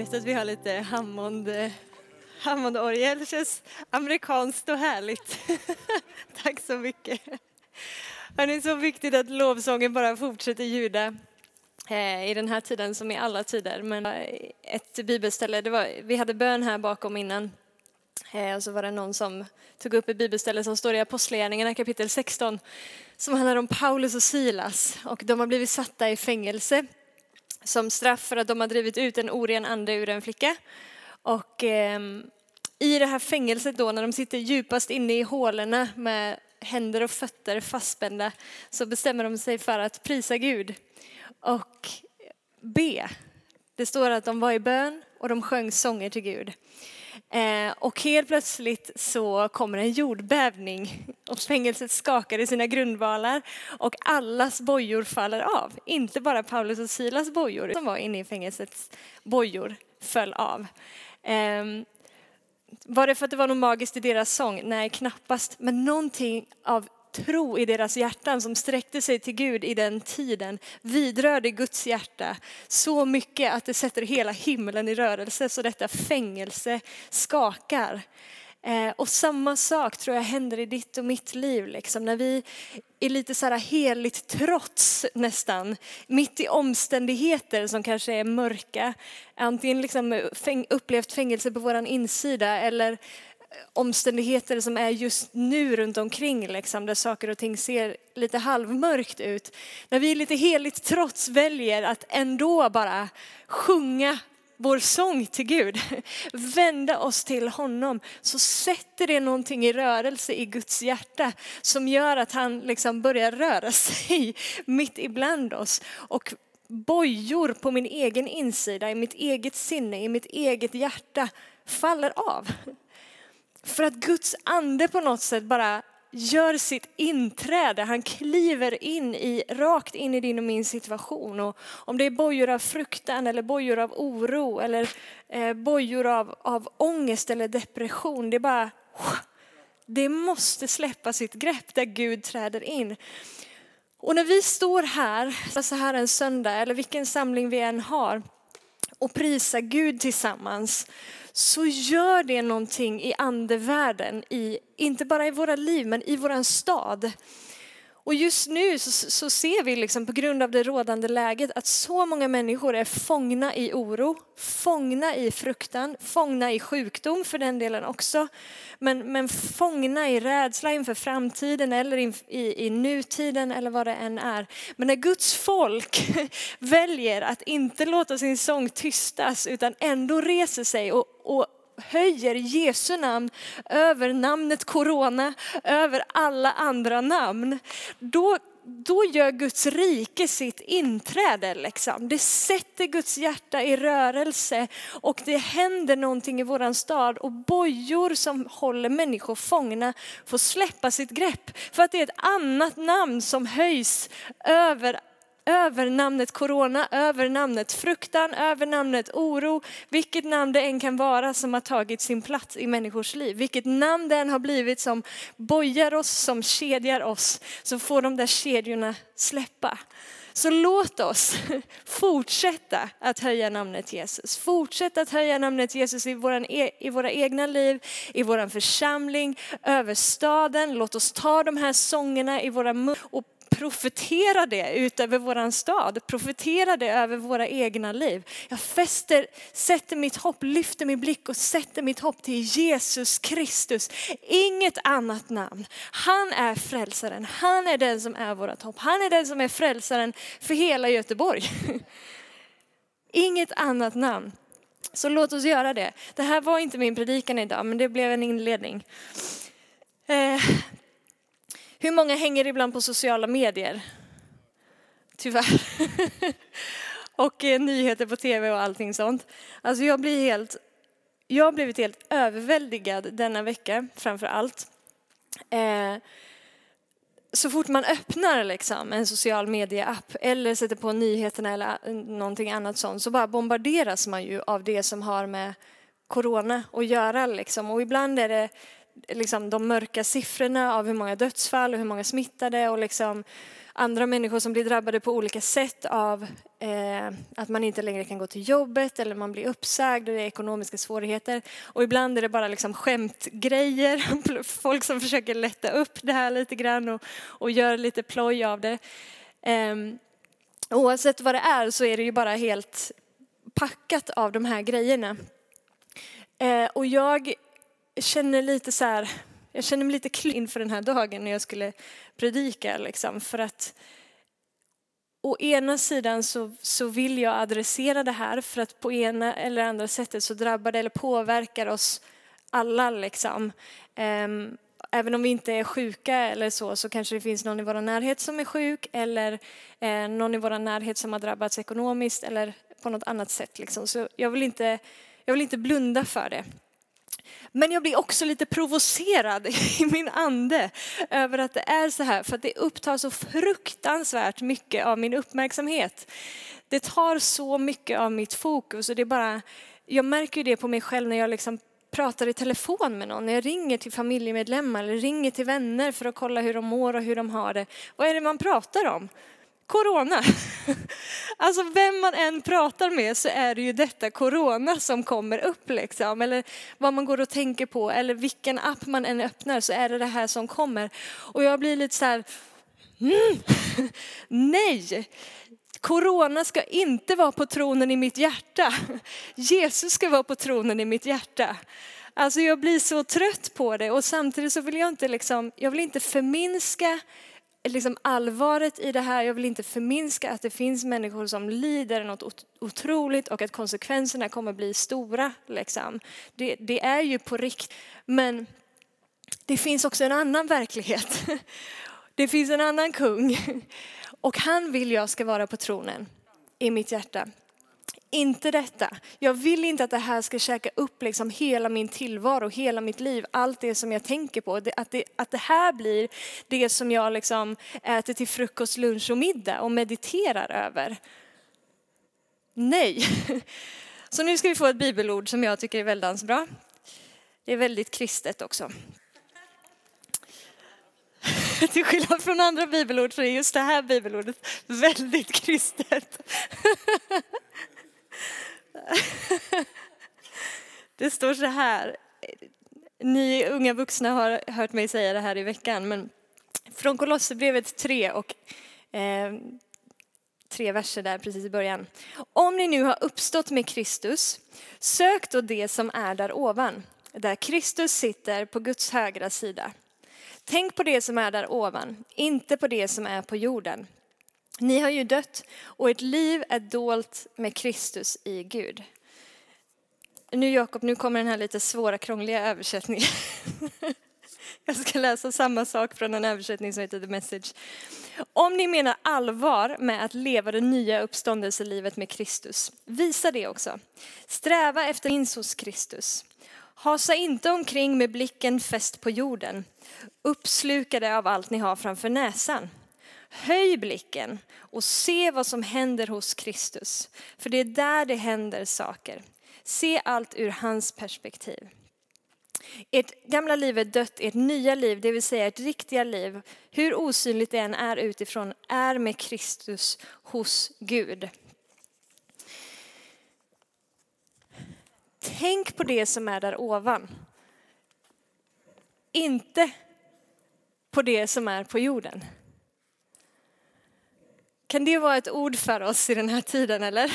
Gött att vi har lite Hammond, eh, Hammondorgel Det känns amerikanskt och härligt. Tack så mycket. Det är så viktigt att lovsången bara fortsätter ljuda eh, i den här tiden som i alla tider. Men eh, ett bibelställe, det var, vi hade bön här bakom innan. Och så var det någon som tog upp ett bibelställe som står i Apostlagärningarna kapitel 16 som handlar om Paulus och Silas och de har blivit satta i fängelse som straff för att de har drivit ut en oren ande ur en flicka. Och eh, i det här fängelset då när de sitter djupast inne i hålorna med händer och fötter fastspända så bestämmer de sig för att prisa Gud och be. Det står att de var i bön och de sjöng sånger till Gud. Eh, och helt plötsligt så kommer en jordbävning och fängelset skakar i sina grundvalar och allas bojor faller av. Inte bara Paulus och Silas bojor som var inne i fängelsets bojor föll av. Ehm, var det för att det var något magiskt i deras sång? Nej, knappast. Men någonting av tro i deras hjärtan som sträckte sig till Gud i den tiden vidrörde Guds hjärta så mycket att det sätter hela himlen i rörelse så detta fängelse skakar. Eh, och samma sak tror jag händer i ditt och mitt liv, liksom, när vi är lite så här heligt trots nästan, mitt i omständigheter som kanske är mörka. Antingen liksom fäng, upplevt fängelse på vår insida eller omständigheter som är just nu runt omkring, liksom, där saker och ting ser lite halvmörkt ut. När vi lite heligt trots väljer att ändå bara sjunga vår sång till Gud, vända oss till honom, så sätter det någonting i rörelse i Guds hjärta som gör att han liksom börjar röra sig mitt ibland oss. Och bojor på min egen insida, i mitt eget sinne, i mitt eget hjärta faller av. För att Guds ande på något sätt bara gör sitt inträde. Han kliver in i, rakt in i din och min situation. Och om det är bojor av fruktan eller bojor av oro eller eh, bojor av, av ångest eller depression. Det är bara, det måste släppa sitt grepp där Gud träder in. Och när vi står här, så här en söndag eller vilken samling vi än har och prisar Gud tillsammans så gör det någonting i andevärlden, i, inte bara i våra liv men i våran stad. Och just nu så, så, ser vi liksom på grund av det rådande läget att så många människor är fångna i oro, fångna i fruktan, fångna i sjukdom för den delen också. Men, men fångna i rädsla inför framtiden eller i, i, i nutiden eller vad det än är. Men när Guds folk väljer att inte låta sin sång tystas utan ändå reser sig och, och höjer Jesu namn över namnet corona, över alla andra namn, då då gör Guds rike sitt inträde. Liksom. Det sätter Guds hjärta i rörelse och det händer någonting i våran stad och bojor som håller människor fångna får släppa sitt grepp. För att det är ett annat namn som höjs över över namnet corona, över namnet fruktan, över namnet oro, vilket namn det än kan vara som har tagit sin plats i människors liv. Vilket namn det än har blivit som bojar oss, som kedjar oss, så får de där kedjorna släppa. Så låt oss fortsätta att höja namnet Jesus. Fortsätta att höja namnet Jesus i, våran, e- i våra egna liv, i vår församling, över staden. Låt oss ta de här sångerna i våra mun profetera det ut över våran stad, profetera det över våra egna liv. Jag fäster, sätter mitt hopp, lyfter min blick och sätter mitt hopp till Jesus Kristus. Inget annat namn. Han är frälsaren, han är den som är vårt hopp. Han är den som är frälsaren för hela Göteborg. Inget annat namn. Så låt oss göra det. Det här var inte min predikan idag, men det blev en inledning. Eh, hur många hänger ibland på sociala medier? Tyvärr. och eh, nyheter på tv och allting sånt. Alltså jag blir helt, jag har blivit helt överväldigad denna vecka framför allt. Eh, så fort man öppnar liksom en social media-app eller sätter på nyheterna eller eh, någonting annat sånt så bara bombarderas man ju av det som har med corona att göra. Liksom. Och ibland är det liksom, de mörka siffrorna av hur många dödsfall och hur många smittade och liksom, andra människor som blir drabbade på olika sätt av eh, att man inte längre kan gå till jobbet eller man blir uppsagd och det är ekonomiska svårigheter. Och ibland är det bara liksom skämtgrejer, folk som försöker lätta upp det här lite grann och, och gör lite ploj av det. Eh, oavsett vad det är så är det ju bara helt packat av de här grejerna. Eh, och jag känner lite så här, jag känner mig lite klen inför den här dagen när jag skulle predika. Liksom, för att å ena sidan så, så vill jag adressera det här för att på ena eller andra sättet så drabbar det eller påverkar oss alla. Liksom. Um, även om vi inte är sjuka eller så, så kanske det finns någon i vår närhet som är sjuk eller eh, någon i vår närhet som har drabbats ekonomiskt eller på något annat sätt. Liksom. Så jag vill, inte, jag vill inte blunda för det. Men jag blir också lite provocerad i min ande över att det är så här, för att det upptar så fruktansvärt mycket av min uppmärksamhet. Det tar så mycket av mitt fokus och det är bara, jag märker det på mig själv när jag liksom pratar i telefon med någon, när jag ringer till familjemedlemmar eller ringer till vänner för att kolla hur de mår och hur de har det. Vad är det man pratar om? Corona. Alltså vem man än pratar med så är det ju detta corona som kommer upp liksom. Eller vad man går och tänker på eller vilken app man än öppnar så är det det här som kommer. Och jag blir lite så här, mm, nej. Corona ska inte vara på tronen i mitt hjärta. Jesus ska vara på tronen i mitt hjärta. Alltså jag blir så trött på det och samtidigt så vill jag inte liksom, jag vill inte förminska liksom allvaret i det här. Jag vill inte förminska att det finns människor som lider något otroligt och att konsekvenserna kommer bli stora. Liksom. Det, det är ju på riktigt. Men det finns också en annan verklighet. Det finns en annan kung och han vill jag ska vara på tronen i mitt hjärta inte detta. Jag vill inte att det här ska käka upp liksom hela min tillvaro, hela mitt liv, allt det som jag tänker på. Att det, att det här blir det som jag liksom äter till frukost, lunch och middag och mediterar över. Nej. Så nu ska vi få ett bibelord som jag tycker är väldigt bra. Det är väldigt kristet också. Till skillnad från andra bibelord så är just det här bibelordet väldigt kristet. Det står så här, ni unga vuxna har hört mig säga det här i veckan, men från Kolosserbrevet 3 och eh, tre verser där precis i början. Om ni nu har uppstått med Kristus, sök då det som är där ovan, där Kristus sitter på Guds högra sida. Tänk på det som är där ovan, inte på det som är på jorden. Ni har ju dött och ert liv är dolt med Kristus i Gud. Nu Jakob, nu kommer den här lite svåra krångliga översättningen. Jag ska läsa samma sak från en översättning som heter The Message. Om ni menar allvar med att leva det nya uppståndelselivet med Kristus, visa det också. Sträva efter minst hos Kristus. Hasa inte omkring med blicken fäst på jorden, uppslukade av allt ni har framför näsan. Höj blicken och se vad som händer hos Kristus. För det är där det händer saker. Se allt ur hans perspektiv. Ert gamla liv är dött, ert nya liv, det vill säga ert riktiga liv, hur osynligt det än är utifrån, är med Kristus hos Gud. Tänk på det som är där ovan. Inte på det som är på jorden. Kan det vara ett ord för oss i den här tiden eller?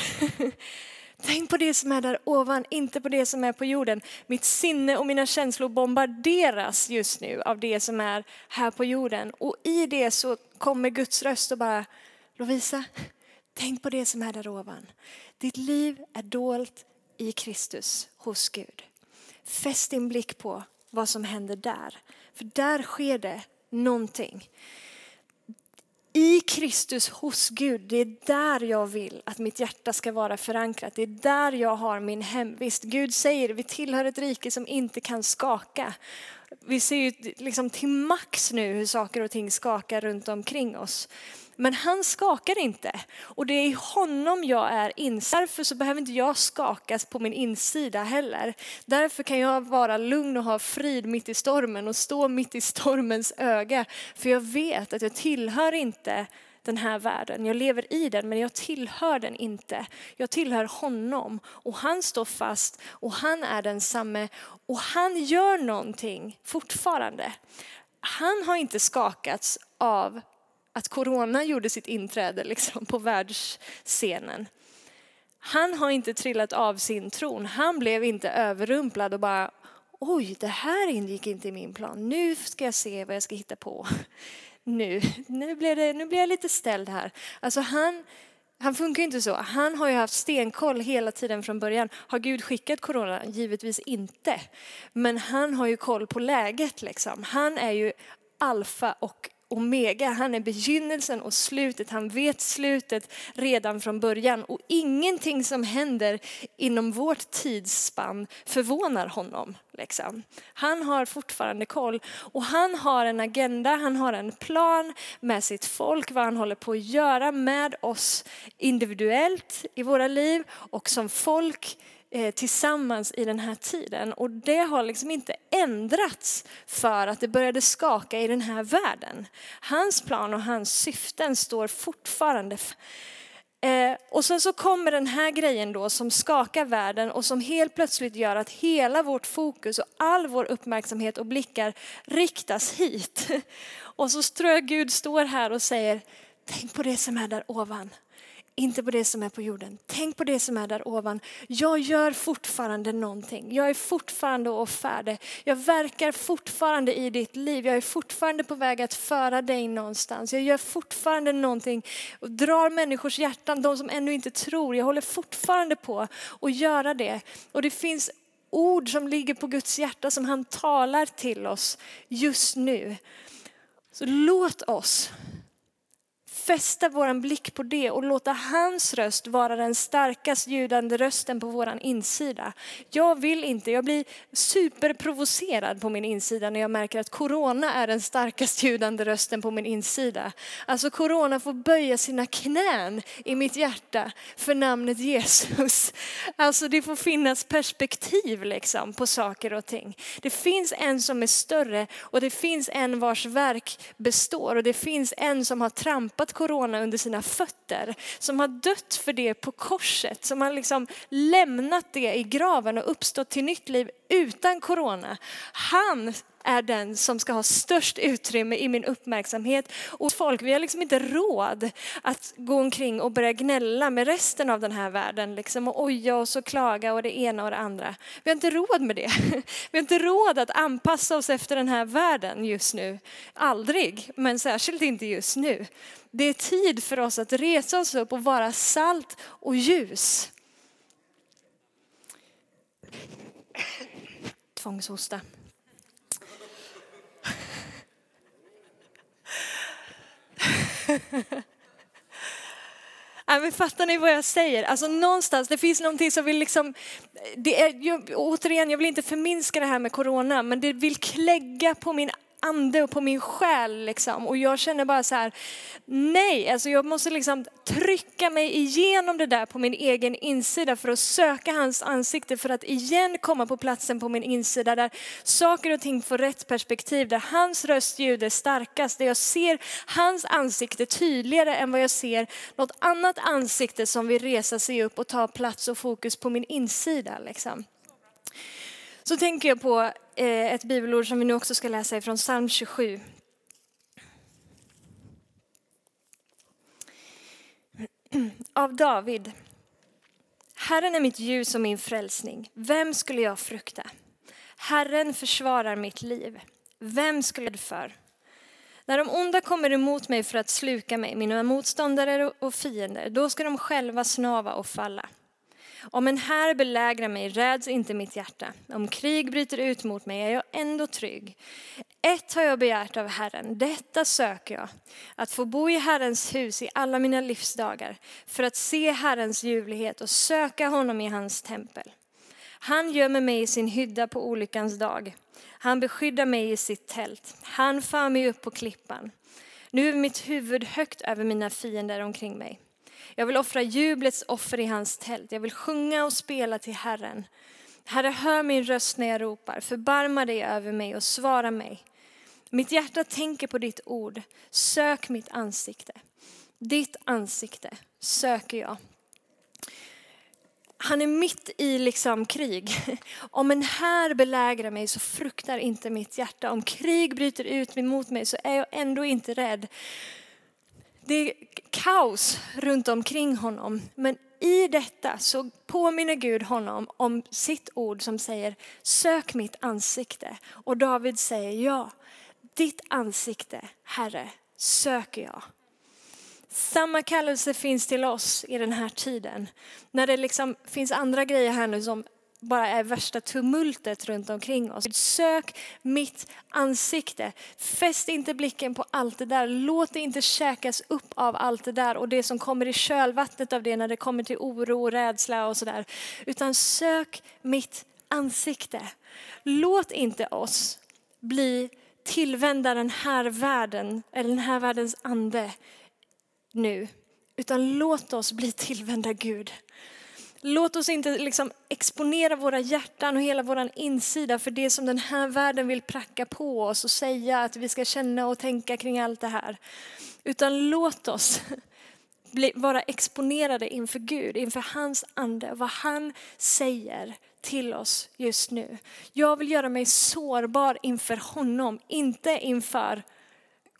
Tänk på det som är där ovan, inte på det som är på jorden. Mitt sinne och mina känslor bombarderas just nu av det som är här på jorden. Och i det så kommer Guds röst och bara, Lovisa, tänk på det som är där ovan. Ditt liv är dolt i Kristus hos Gud. Fäst din blick på vad som händer där. För där sker det någonting i Kristus hos Gud, det är där jag vill att mitt hjärta ska vara förankrat. Det är där jag har min hemvist. Gud säger, vi tillhör ett rike som inte kan skaka. Vi ser ju liksom till max nu hur saker och ting skakar runt omkring oss. Men han skakar inte. Och det är i honom jag är insatt. Därför så behöver inte jag skakas på min insida heller. Därför kan jag vara lugn och ha frid mitt i stormen och stå mitt i stormens öga. För jag vet att jag tillhör inte den här världen. Jag lever i den men jag tillhör den inte. Jag tillhör honom och han står fast och han är densamme och han gör någonting fortfarande. Han har inte skakats av att corona gjorde sitt inträde liksom, på världsscenen. Han har inte trillat av sin tron. Han blev inte överrumplad och bara oj, det här ingick inte i min plan. Nu ska jag se vad jag ska hitta på. Nu, nu, blev, det, nu blev jag lite ställd här. Alltså han, han funkar inte så. Han har ju haft stenkoll hela tiden från början. Har Gud skickat corona? Givetvis inte. Men han har ju koll på läget liksom. Han är ju alfa och omega. Han är begynnelsen och slutet. Han vet slutet redan från början och ingenting som händer inom vårt tidsspann förvånar honom. Liksom. Han har fortfarande koll och han har en agenda, han har en plan med sitt folk, vad han håller på att göra med oss individuellt i våra liv och som folk Eh, tillsammans i den här tiden. Och det har liksom inte ändrats för att det började skaka i den här världen. Hans plan och hans syften står fortfarande. Eh, och sen så kommer den här grejen då som skakar världen och som helt plötsligt gör att hela vårt fokus och all vår uppmärksamhet och blickar riktas hit. Och så tror jag Gud står här och säger, tänk på det som är där ovan inte på det som är på jorden. Tänk på det som är där ovan. Jag gör fortfarande någonting. Jag är fortfarande och färdig. Jag verkar fortfarande i ditt liv. Jag är fortfarande på väg att föra dig någonstans. Jag gör fortfarande någonting och drar människors hjärtan, de som ännu inte tror. Jag håller fortfarande på att göra det. Och det finns ord som ligger på Guds hjärta som han talar till oss just nu. Så låt oss fästa vår blick på det och låta hans röst vara den starkast ljudande rösten på vår insida. Jag vill inte, jag blir superprovocerad på min insida när jag märker att corona är den starkast ljudande rösten på min insida. Alltså corona får böja sina knän i mitt hjärta för namnet Jesus. Alltså det får finnas perspektiv liksom på saker och ting. Det finns en som är större och det finns en vars verk består och det finns en som har trampat corona under sina fötter, som har dött för det på korset, som har liksom lämnat det i graven och uppstått till nytt liv utan corona. Han är den som ska ha störst utrymme i min uppmärksamhet. Och folk, vi har liksom inte råd att gå omkring och börja gnälla med resten av den här världen liksom, och oja oss och klaga och det ena och det andra. Vi har inte råd med det. Vi har inte råd att anpassa oss efter den här världen just nu. Aldrig, men särskilt inte just nu. Det är tid för oss att resa oss upp och vara salt och ljus. Tvångshosta. Nej, men fattar ni vad jag säger? Alltså någonstans, det finns någonting som vill liksom, det är, jag, återigen, jag vill inte förminska det här med corona, men det vill klägga på min ande och på min själ. Liksom. Och jag känner bara så här, nej, alltså jag måste liksom trycka mig igenom det där på min egen insida för att söka hans ansikte för att igen komma på platsen på min insida där saker och ting får rätt perspektiv, där hans röst ljuder starkast, där jag ser hans ansikte tydligare än vad jag ser något annat ansikte som vill resa sig upp och ta plats och fokus på min insida. Liksom. Så tänker jag på eh, ett bibelord som vi nu också ska läsa ifrån psalm 27. Av David. Herren är mitt ljus och min frälsning. Vem skulle jag frukta? Herren försvarar mitt liv. Vem skulle jag för? När de onda kommer emot mig för att sluka mig, mina motståndare och fiender, då ska de själva snava och falla. Om en här belägrar mig räds inte mitt hjärta. Om krig bryter ut mot mig är jag ändå trygg. Ett har jag begärt av Herren, detta söker jag. Att få bo i Herrens hus i alla mina livsdagar för att se Herrens ljuvlighet och söka honom i hans tempel. Han gömmer mig i sin hydda på olyckans dag. Han beskyddar mig i sitt tält. Han för mig upp på klippan. Nu är mitt huvud högt över mina fiender omkring mig. Jag vill offra jublets offer i hans tält. Jag vill sjunga och spela till Herren. Herre, hör min röst när jag ropar. Förbarma dig över mig och svara mig. Mitt hjärta tänker på ditt ord. Sök mitt ansikte. Ditt ansikte söker jag. Han är mitt i liksom krig. Om en här belägrar mig så fruktar inte mitt hjärta. Om krig bryter ut mot mig så är jag ändå inte rädd. Det är kaos runt omkring honom. Men i detta så påminner Gud honom om sitt ord som säger sök mitt ansikte. Och David säger ja, ditt ansikte, Herre, söker jag. Samma kallelse finns till oss i den här tiden. När det liksom finns andra grejer här nu som bara är värsta tumultet runt omkring oss. Sök mitt ansikte. Fäst inte blicken på allt det där. Låt det inte käkas upp av allt det där och det som kommer i kölvattnet av det när det kommer till oro och rädsla och sådär. Utan sök mitt ansikte. Låt inte oss bli tillvända den här världen, eller den här världens ande nu. Utan låt oss bli tillvända Gud. Låt oss inte liksom exponera våra hjärtan och hela vår insida för det som den här världen vill pracka på oss och säga att vi ska känna och tänka kring allt det här. Utan låt oss bli, vara exponerade inför Gud, inför hans ande, vad han säger till oss just nu. Jag vill göra mig sårbar inför honom, inte inför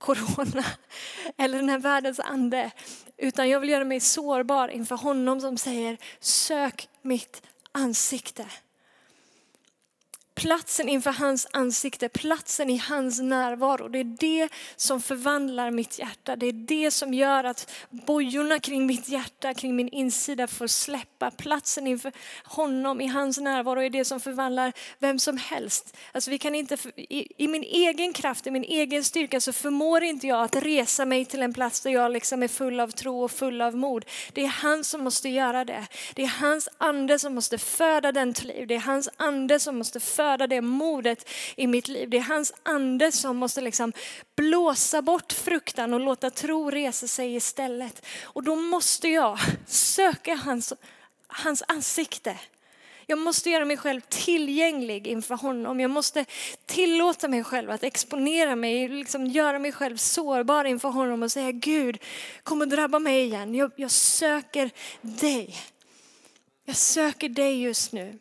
corona eller den här världens ande. Utan jag vill göra mig sårbar inför honom som säger sök mitt ansikte platsen inför hans ansikte, platsen i hans närvaro. Det är det som förvandlar mitt hjärta. Det är det som gör att bojorna kring mitt hjärta, kring min insida får släppa. Platsen inför honom i hans närvaro är det som förvandlar vem som helst. Alltså vi kan inte, i, i min egen kraft, i min egen styrka så förmår inte jag att resa mig till en plats där jag liksom är full av tro och full av mod. Det är han som måste göra det. Det är hans ande som måste föda den till liv. Det är hans ande som måste föda föda det modet i mitt liv. Det är hans ande som måste liksom blåsa bort fruktan och låta tro resa sig istället. Och då måste jag söka hans, hans ansikte. Jag måste göra mig själv tillgänglig inför honom. Jag måste tillåta mig själv att exponera mig, liksom göra mig själv sårbar inför honom och säga Gud, kom och drabba mig igen. Jag, jag söker dig. Jag söker dig just nu.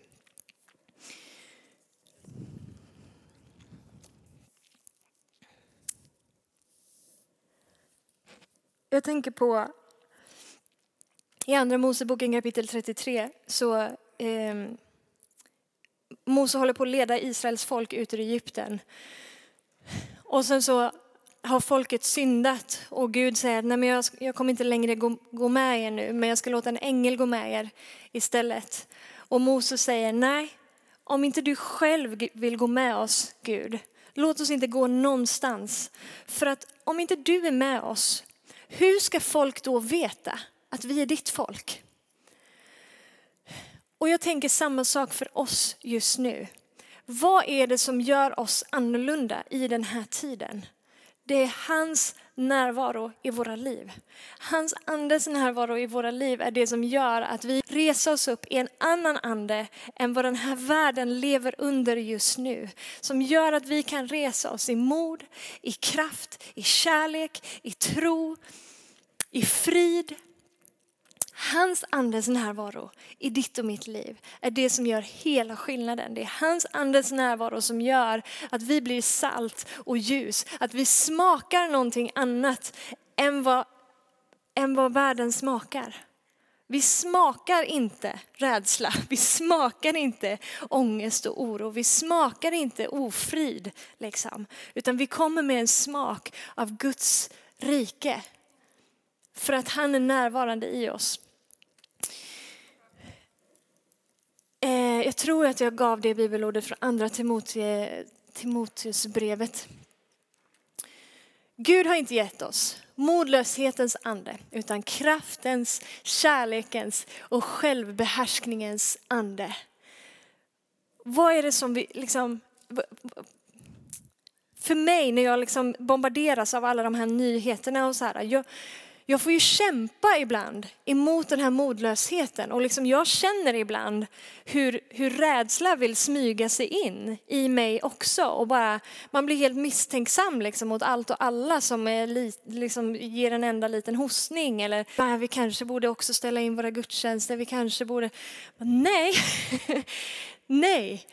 Jag tänker på i andra Moseboken kapitel 33 så eh, Mose håller på att leda Israels folk ut ur Egypten. Och sen så har folket syndat och Gud säger att Nej, men jag, jag kommer inte längre gå, gå med er nu men jag ska låta en ängel gå med er istället. Och Mose säger nej, om inte du själv vill gå med oss Gud, låt oss inte gå någonstans. För att om inte du är med oss hur ska folk då veta att vi är ditt folk? Och jag tänker samma sak för oss just nu. Vad är det som gör oss annorlunda i den här tiden? Det är hans närvaro i våra liv. Hans andes närvaro i våra liv är det som gör att vi reser oss upp i en annan ande än vad den här världen lever under just nu. Som gör att vi kan resa oss i mod, i kraft, i kärlek, i tro, i frid. Hans andes närvaro i ditt och mitt liv är det som gör hela skillnaden. Det är hans andes närvaro som gör att vi blir salt och ljus. Att vi smakar någonting annat än vad, än vad världen smakar. Vi smakar inte rädsla, vi smakar inte ångest och oro, vi smakar inte ofrid. Liksom. Utan vi kommer med en smak av Guds rike. För att han är närvarande i oss. Eh, jag tror att jag gav det bibelordet från andra Timoteusbrevet. Gud har inte gett oss modlöshetens ande utan kraftens, kärlekens och självbehärskningens ande. Vad är det som vi liksom för mig när jag liksom bombarderas av alla de här nyheterna och så här. Jag, jag får ju kämpa ibland emot den här modlösheten och liksom jag känner ibland hur, hur rädsla vill smyga sig in i mig också och bara man blir helt misstänksam liksom mot allt och alla som är li, liksom ger en enda liten hostning eller bara, vi kanske borde också ställa in våra gudstjänster, vi kanske borde... Nej, nej.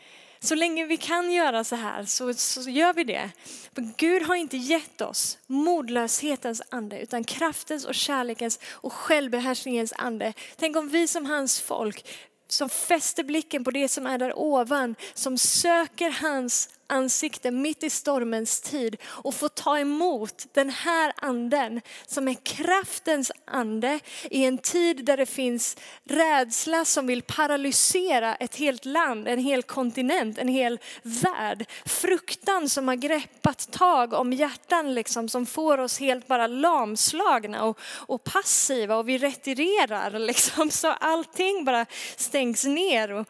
Så länge vi kan göra så här så, så gör vi det. För Gud har inte gett oss modlöshetens ande utan kraftens och kärlekens och självbehärskningens ande. Tänk om vi som hans folk som fäster blicken på det som är där ovan, som söker hans ansikte mitt i stormens tid och få ta emot den här anden som är kraftens ande i en tid där det finns rädsla som vill paralysera ett helt land, en hel kontinent, en hel värld. Fruktan som har greppat tag om hjärtan liksom, som får oss helt bara lamslagna och, och passiva och vi retirerar liksom, så allting bara stängs ner. Och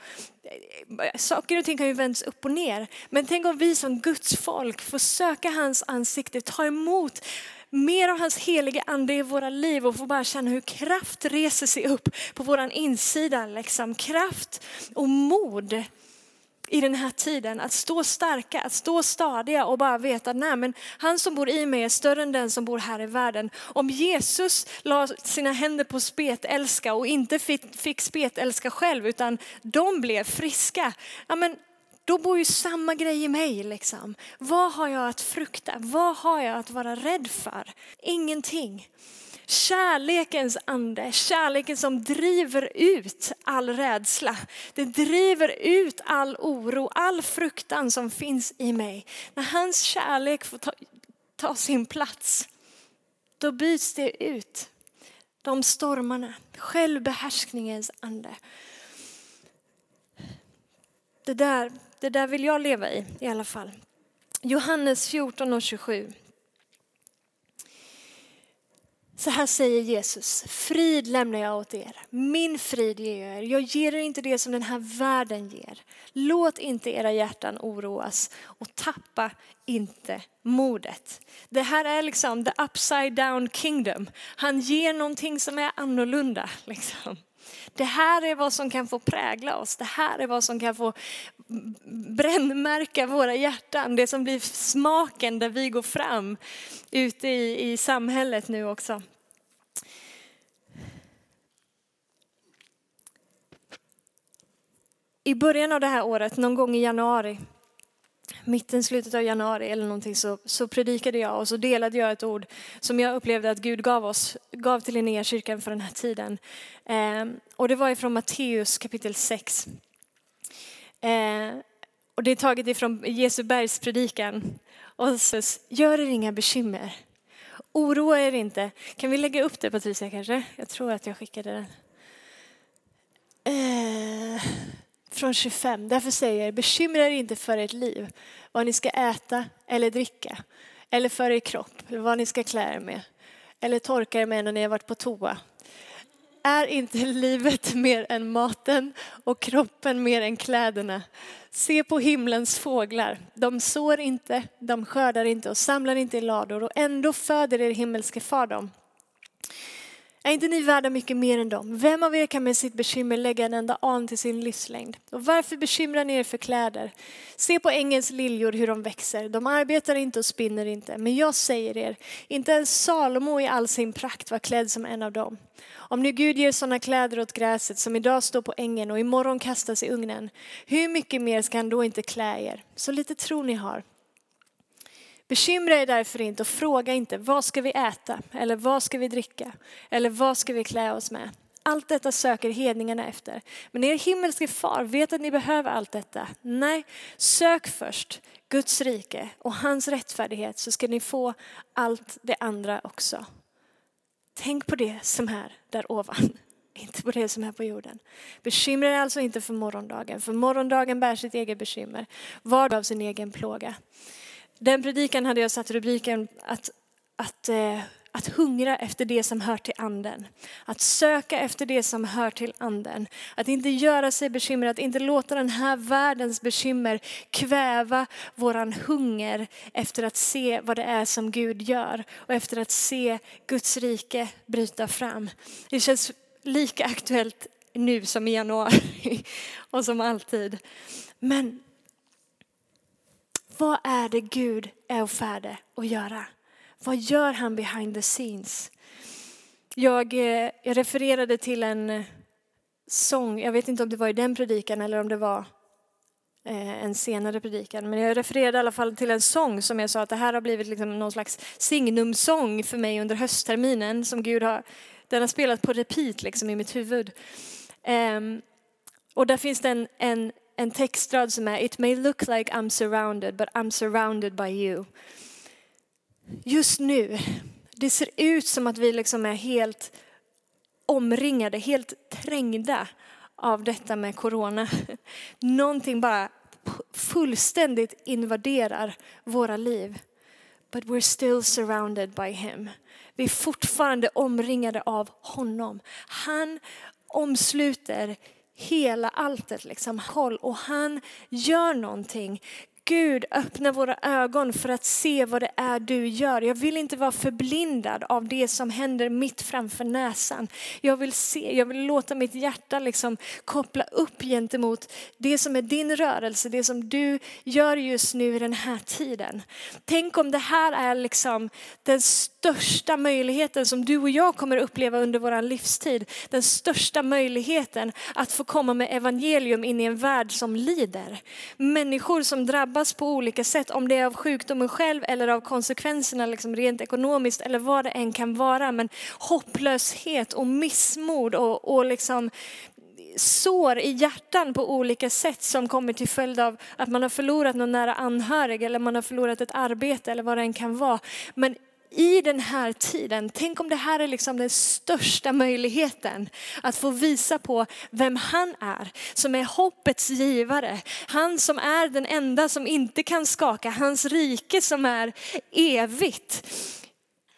saker och ting kan ju vändas upp och ner. Men tänk om vi som Guds folk får söka hans ansikte, ta emot mer av hans heliga ande i våra liv och får bara känna hur kraft reser sig upp på våran insida. Liksom. Kraft och mod i den här tiden. Att stå starka, att stå stadiga och bara veta att han som bor i mig är större än den som bor här i världen. Om Jesus la sina händer på spetälska och inte fick, fick spetälska själv utan de blev friska. Ja, men då bor ju samma grej i mig. Liksom. Vad har jag att frukta? Vad har jag att vara rädd för? Ingenting. Kärlekens ande, kärleken som driver ut all rädsla. Det driver ut all oro, all fruktan som finns i mig. När hans kärlek får ta, ta sin plats, då byts det ut. De stormarna, självbehärskningens ande. Det där, det där vill jag leva i i alla fall. Johannes 14 och 27. Så här säger Jesus, frid lämnar jag åt er, min frid ger jag er. Jag ger er inte det som den här världen ger. Låt inte era hjärtan oroas och tappa inte modet. Det här är liksom the upside down kingdom. Han ger någonting som är annorlunda. Liksom. Det här är vad som kan få prägla oss. Det här är vad som kan få brännmärka våra hjärtan. Det som blir smaken där vi går fram ute i, i samhället nu också. I början av det här året, någon gång i januari, mitten, slutet av januari eller någonting så, så predikade jag och så delade jag ett ord som jag upplevde att Gud gav oss, gav till Linnéakyrkan för den här tiden. Eh, och det var ifrån Matteus kapitel 6. Eh, och det är taget ifrån Jesu bergspredikan. Och så, gör er inga bekymmer. Oroa er inte. Kan vi lägga upp det Patricia kanske? Jag tror att jag skickade den. Eh, från 25. Därför säger jag, bekymra er inte för ert liv, vad ni ska äta eller dricka, eller för er kropp, eller vad ni ska klä er med, eller torka er med när ni har varit på toa. Är inte livet mer än maten och kroppen mer än kläderna? Se på himlens fåglar. De sår inte, de skördar inte och samlar inte i lador och ändå föder er himmelske far dem. Är inte ni värda mycket mer än dem? Vem av er kan med sitt bekymmer lägga en enda an till sin livslängd? Och varför bekymrar ni er för kläder? Se på ängens liljor hur de växer. De arbetar inte och spinner inte. Men jag säger er, inte ens Salomo i all sin prakt var klädd som en av dem. Om nu Gud ger sådana kläder åt gräset som idag står på ängen och imorgon kastas i ugnen, hur mycket mer ska han då inte klä er? Så lite tro ni har. Bekymra er därför inte och fråga inte vad ska vi äta eller vad ska vi dricka eller vad ska vi klä oss med. Allt detta söker hedningarna efter. Men er himmelske far vet att ni behöver allt detta. Nej, sök först Guds rike och hans rättfärdighet så ska ni få allt det andra också. Tänk på det som är där ovan, inte på det som är på jorden. Bekymra er alltså inte för morgondagen, för morgondagen bär sitt eget bekymmer. Var av sin egen plåga. Den predikan hade jag satt rubriken att, att eh, att hungra efter det som hör till anden. Att söka efter det som hör till anden. Att inte göra sig bekymmer, att inte låta den här världens bekymmer kväva våran hunger efter att se vad det är som Gud gör och efter att se Guds rike bryta fram. Det känns lika aktuellt nu som i januari och som alltid. Men vad är det Gud är färdig att göra? Vad gör han behind the scenes? Jag, eh, jag refererade till en eh, sång, jag vet inte om det var i den predikan eller om det var eh, en senare predikan. Men jag refererade i alla fall till en sång som jag sa att det här har blivit liksom någon slags signumsång för mig under höstterminen som Gud har, den har spelat på repeat liksom i mitt huvud. Um, och där finns det en, en, en textrad som är It may look like I'm surrounded but I'm surrounded by you. Just nu, det ser ut som att vi liksom är helt omringade, helt trängda av detta med corona. Någonting bara fullständigt invaderar våra liv. But we're still surrounded by him. Vi är fortfarande omringade av honom. Han omsluter hela alltet, liksom, håll och han gör någonting. Gud, öppna våra ögon för att se vad det är du gör. Jag vill inte vara förblindad av det som händer mitt framför näsan. Jag vill se, jag vill låta mitt hjärta liksom koppla upp gentemot det som är din rörelse, det som du gör just nu i den här tiden. Tänk om det här är liksom den största möjligheten som du och jag kommer uppleva under vår livstid. Den största möjligheten att få komma med evangelium in i en värld som lider. Människor som drabbas på olika sätt, om det är av sjukdomen själv eller av konsekvenserna liksom rent ekonomiskt eller vad det än kan vara. Men hopplöshet och missmod och, och liksom sår i hjärtan på olika sätt som kommer till följd av att man har förlorat någon nära anhörig eller man har förlorat ett arbete eller vad det än kan vara. Men i den här tiden, tänk om det här är liksom den största möjligheten att få visa på vem han är, som är hoppets givare. Han som är den enda som inte kan skaka, hans rike som är evigt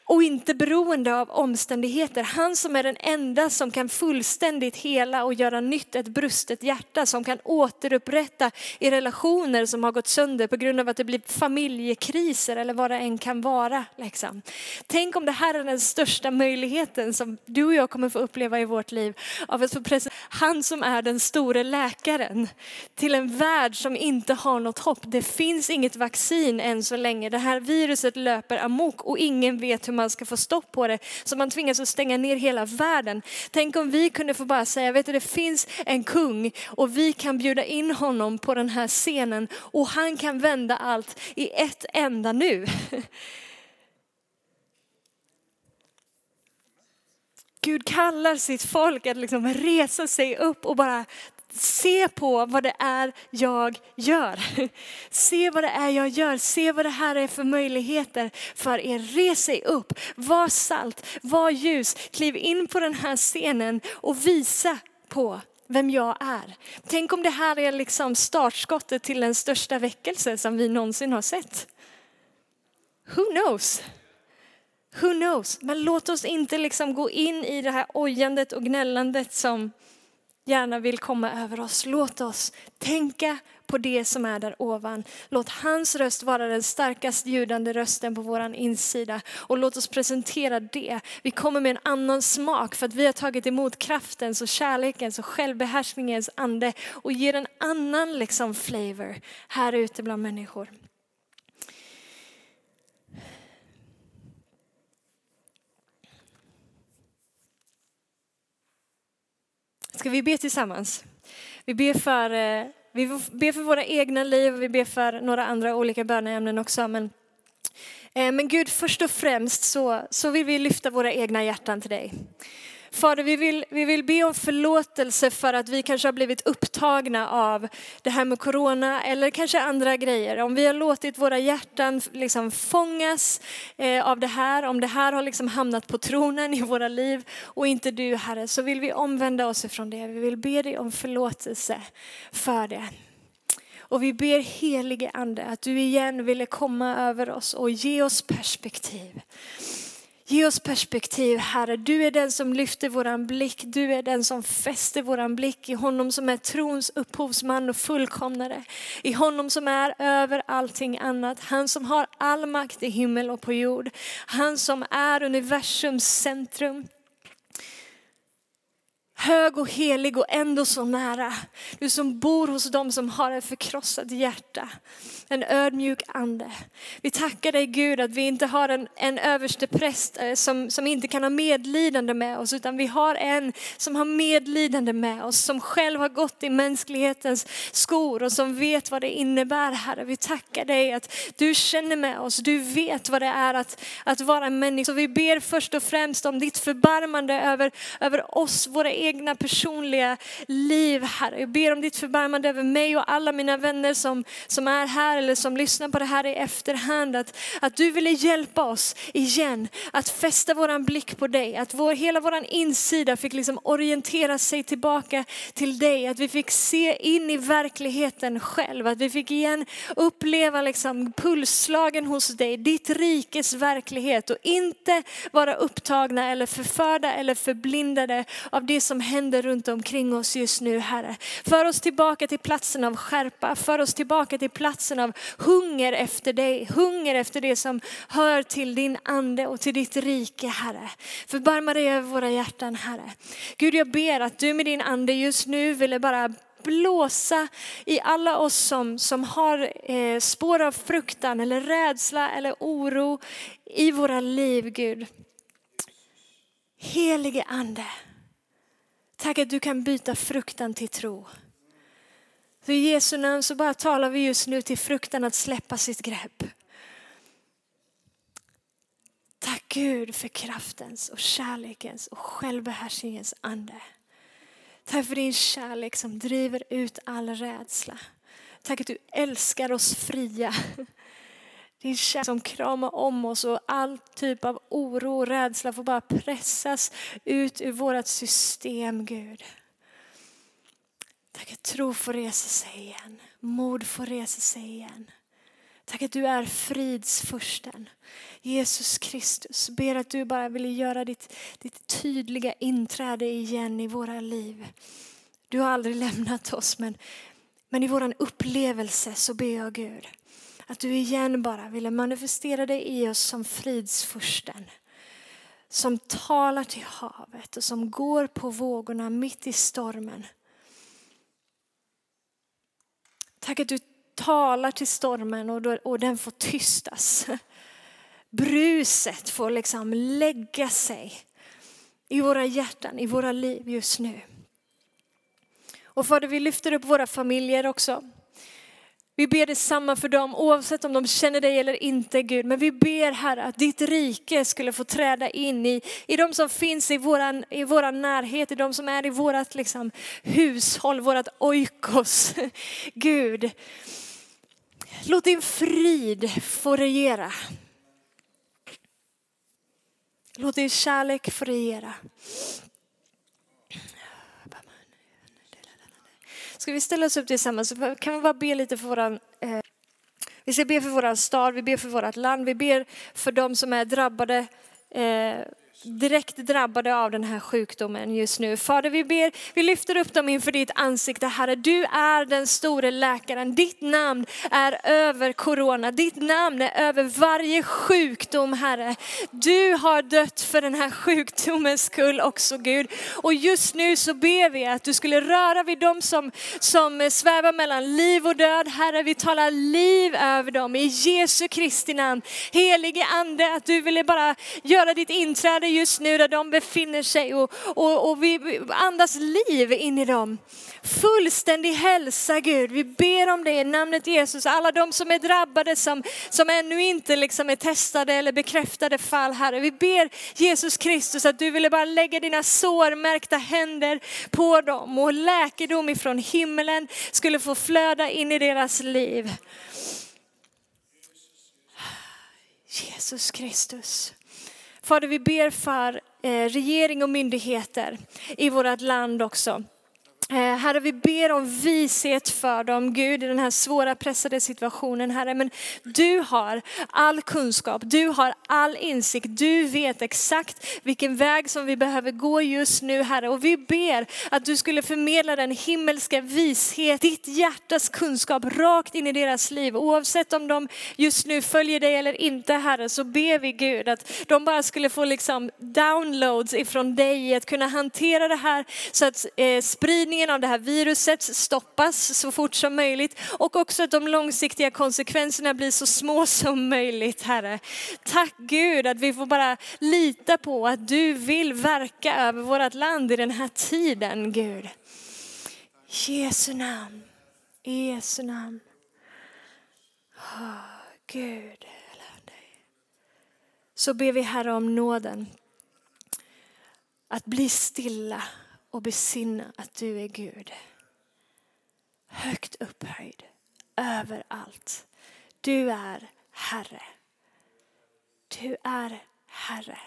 och inte beroende av omständigheter. Han som är den enda som kan fullständigt hela och göra nytt ett brustet hjärta, som kan återupprätta i relationer som har gått sönder på grund av att det blir familjekriser eller vad det än kan vara. Liksom. Tänk om det här är den största möjligheten som du och jag kommer få uppleva i vårt liv av att få presentera han som är den store läkaren till en värld som inte har något hopp. Det finns inget vaccin än så länge. Det här viruset löper amok och ingen vet hur man ska få stopp på det. Så man tvingas att stänga ner hela världen. Tänk om vi kunde få bara säga, vet du det finns en kung och vi kan bjuda in honom på den här scenen och han kan vända allt i ett enda nu. Gud kallar sitt folk att liksom resa sig upp och bara Se på vad det är jag gör. Se vad det är jag gör. Se vad det här är för möjligheter för er. Res er upp, var salt, var ljus. Kliv in på den här scenen och visa på vem jag är. Tänk om det här är liksom startskottet till den största väckelse som vi någonsin har sett. Who knows? Who knows? Men låt oss inte liksom gå in i det här ojandet och gnällandet som gärna vill komma över oss. Låt oss tänka på det som är där ovan. Låt hans röst vara den starkast ljudande rösten på vår insida och låt oss presentera det. Vi kommer med en annan smak för att vi har tagit emot kraftens och kärlekens och självbehärskningens ande och ger en annan liksom flavor här ute bland människor. Ska vi be tillsammans? Vi ber för, eh, vi ber för våra egna liv och vi ber för några andra olika böneämnen också. Men, eh, men Gud, först och främst så, så vill vi lyfta våra egna hjärtan till dig. Fader, vi vill, vi vill be om förlåtelse för att vi kanske har blivit upptagna av det här med corona eller kanske andra grejer. Om vi har låtit våra hjärtan liksom fångas eh, av det här, om det här har liksom hamnat på tronen i våra liv och inte du Herre, så vill vi omvända oss ifrån det. Vi vill be dig om förlåtelse för det. Och vi ber helige ande att du igen ville komma över oss och ge oss perspektiv. Ge oss perspektiv Herre. Du är den som lyfter våran blick. Du är den som fäster våran blick i honom som är trons upphovsman och fullkomnare. I honom som är över allting annat. Han som har all makt i himmel och på jord. Han som är universums centrum hög och helig och ändå så nära. Du som bor hos dem som har ett förkrossat hjärta, en ödmjuk ande. Vi tackar dig Gud att vi inte har en, en överste präst eh, som, som inte kan ha medlidande med oss, utan vi har en som har medlidande med oss, som själv har gått i mänsklighetens skor och som vet vad det innebär Herre. Vi tackar dig att du känner med oss, du vet vad det är att, att vara människa. Så vi ber först och främst om ditt förbarmande över, över oss, våra egna egna personliga liv, Herre. Jag ber om ditt förbarmande över mig och alla mina vänner som, som är här eller som lyssnar på det här i efterhand. Att, att du ville hjälpa oss igen att fästa våran blick på dig. Att vår, hela våran insida fick liksom orientera sig tillbaka till dig. Att vi fick se in i verkligheten själv. Att vi fick igen uppleva liksom pulsslagen hos dig, ditt rikes verklighet och inte vara upptagna eller förförda eller förblindade av det som som händer runt omkring oss just nu Herre. För oss tillbaka till platsen av skärpa, för oss tillbaka till platsen av hunger efter dig, hunger efter det som hör till din ande och till ditt rike Herre. Förbarma dig över våra hjärtan Herre. Gud jag ber att du med din ande just nu ville bara blåsa i alla oss som, som har eh, spår av fruktan eller rädsla eller oro i våra liv Gud. Helige ande. Tack att du kan byta fruktan till tro. Så I Jesu namn så bara talar vi just nu till fruktan att släppa sitt grepp. Tack Gud för kraftens och kärlekens och självbehärskningens ande. Tack för din kärlek som driver ut all rädsla. Tack att du älskar oss fria. Din kärlek som kramar om oss och all typ av oro och rädsla får bara pressas ut ur vårt system Gud. Tack att tro får resa sig igen, mod får resa sig igen. Tack att du är fridsfursten. Jesus Kristus, ber att du bara vill göra ditt, ditt tydliga inträde igen i våra liv. Du har aldrig lämnat oss men, men i vår upplevelse så ber jag Gud att du igen bara ville manifestera dig i oss som fridsfursten. Som talar till havet och som går på vågorna mitt i stormen. Tack att du talar till stormen och, då, och den får tystas. Bruset får liksom lägga sig i våra hjärtan, i våra liv just nu. Och Fader, vi lyfter upp våra familjer också. Vi ber detsamma för dem oavsett om de känner dig eller inte Gud. Men vi ber Herre att ditt rike skulle få träda in i, i de som finns i våran, i våran närhet, i de som är i vårat liksom, hushåll, vårat oikos. Gud, låt din frid få regera. Låt din kärlek få regera. Ska vi ställa oss upp tillsammans? Så kan vi bara be lite för våran eh, vi ska be för våran stad, vi ber för vårt land, vi ber för de som är drabbade eh, direkt drabbade av den här sjukdomen just nu. Fader, vi ber, vi lyfter upp dem inför ditt ansikte, Herre. Du är den store läkaren. Ditt namn är över corona. Ditt namn är över varje sjukdom, Herre. Du har dött för den här sjukdomens skull också, Gud. Och just nu så ber vi att du skulle röra vid dem som, som svävar mellan liv och död. Herre, vi talar liv över dem i Jesu Kristi namn. Helige Ande, att du ville bara göra ditt inträde just nu där de befinner sig och, och, och vi andas liv in i dem. Fullständig hälsa Gud, vi ber om det i namnet Jesus. Alla de som är drabbade som, som ännu inte liksom är testade eller bekräftade fall Herre. Vi ber Jesus Kristus att du ville bara lägga dina sårmärkta händer på dem och läkedom ifrån himmelen skulle få flöda in i deras liv. Jesus Kristus. Fader, vi ber för eh, regering och myndigheter i vårt land också. Eh, Herre, vi ber om vishet för dem, Gud, i den här svåra pressade situationen, Herre. Men du har all kunskap, du har all insikt, du vet exakt vilken väg som vi behöver gå just nu, Herre. Och vi ber att du skulle förmedla den himmelska vishet, ditt hjärtas kunskap rakt in i deras liv. Oavsett om de just nu följer dig eller inte, Herre, så ber vi Gud att de bara skulle få liksom downloads ifrån dig, att kunna hantera det här så att eh, spridningen av det här viruset stoppas så fort som möjligt och också att de långsiktiga konsekvenserna blir så små som möjligt, Herre. Tack Gud att vi får bara lita på att du vill verka över vårt land i den här tiden, Gud. Jesu namn, i Jesu namn. Oh, Gud, så ber vi Herre om nåden att bli stilla och besinna att du är Gud. Högt upphöjd överallt. Du är Herre. Du är Herre.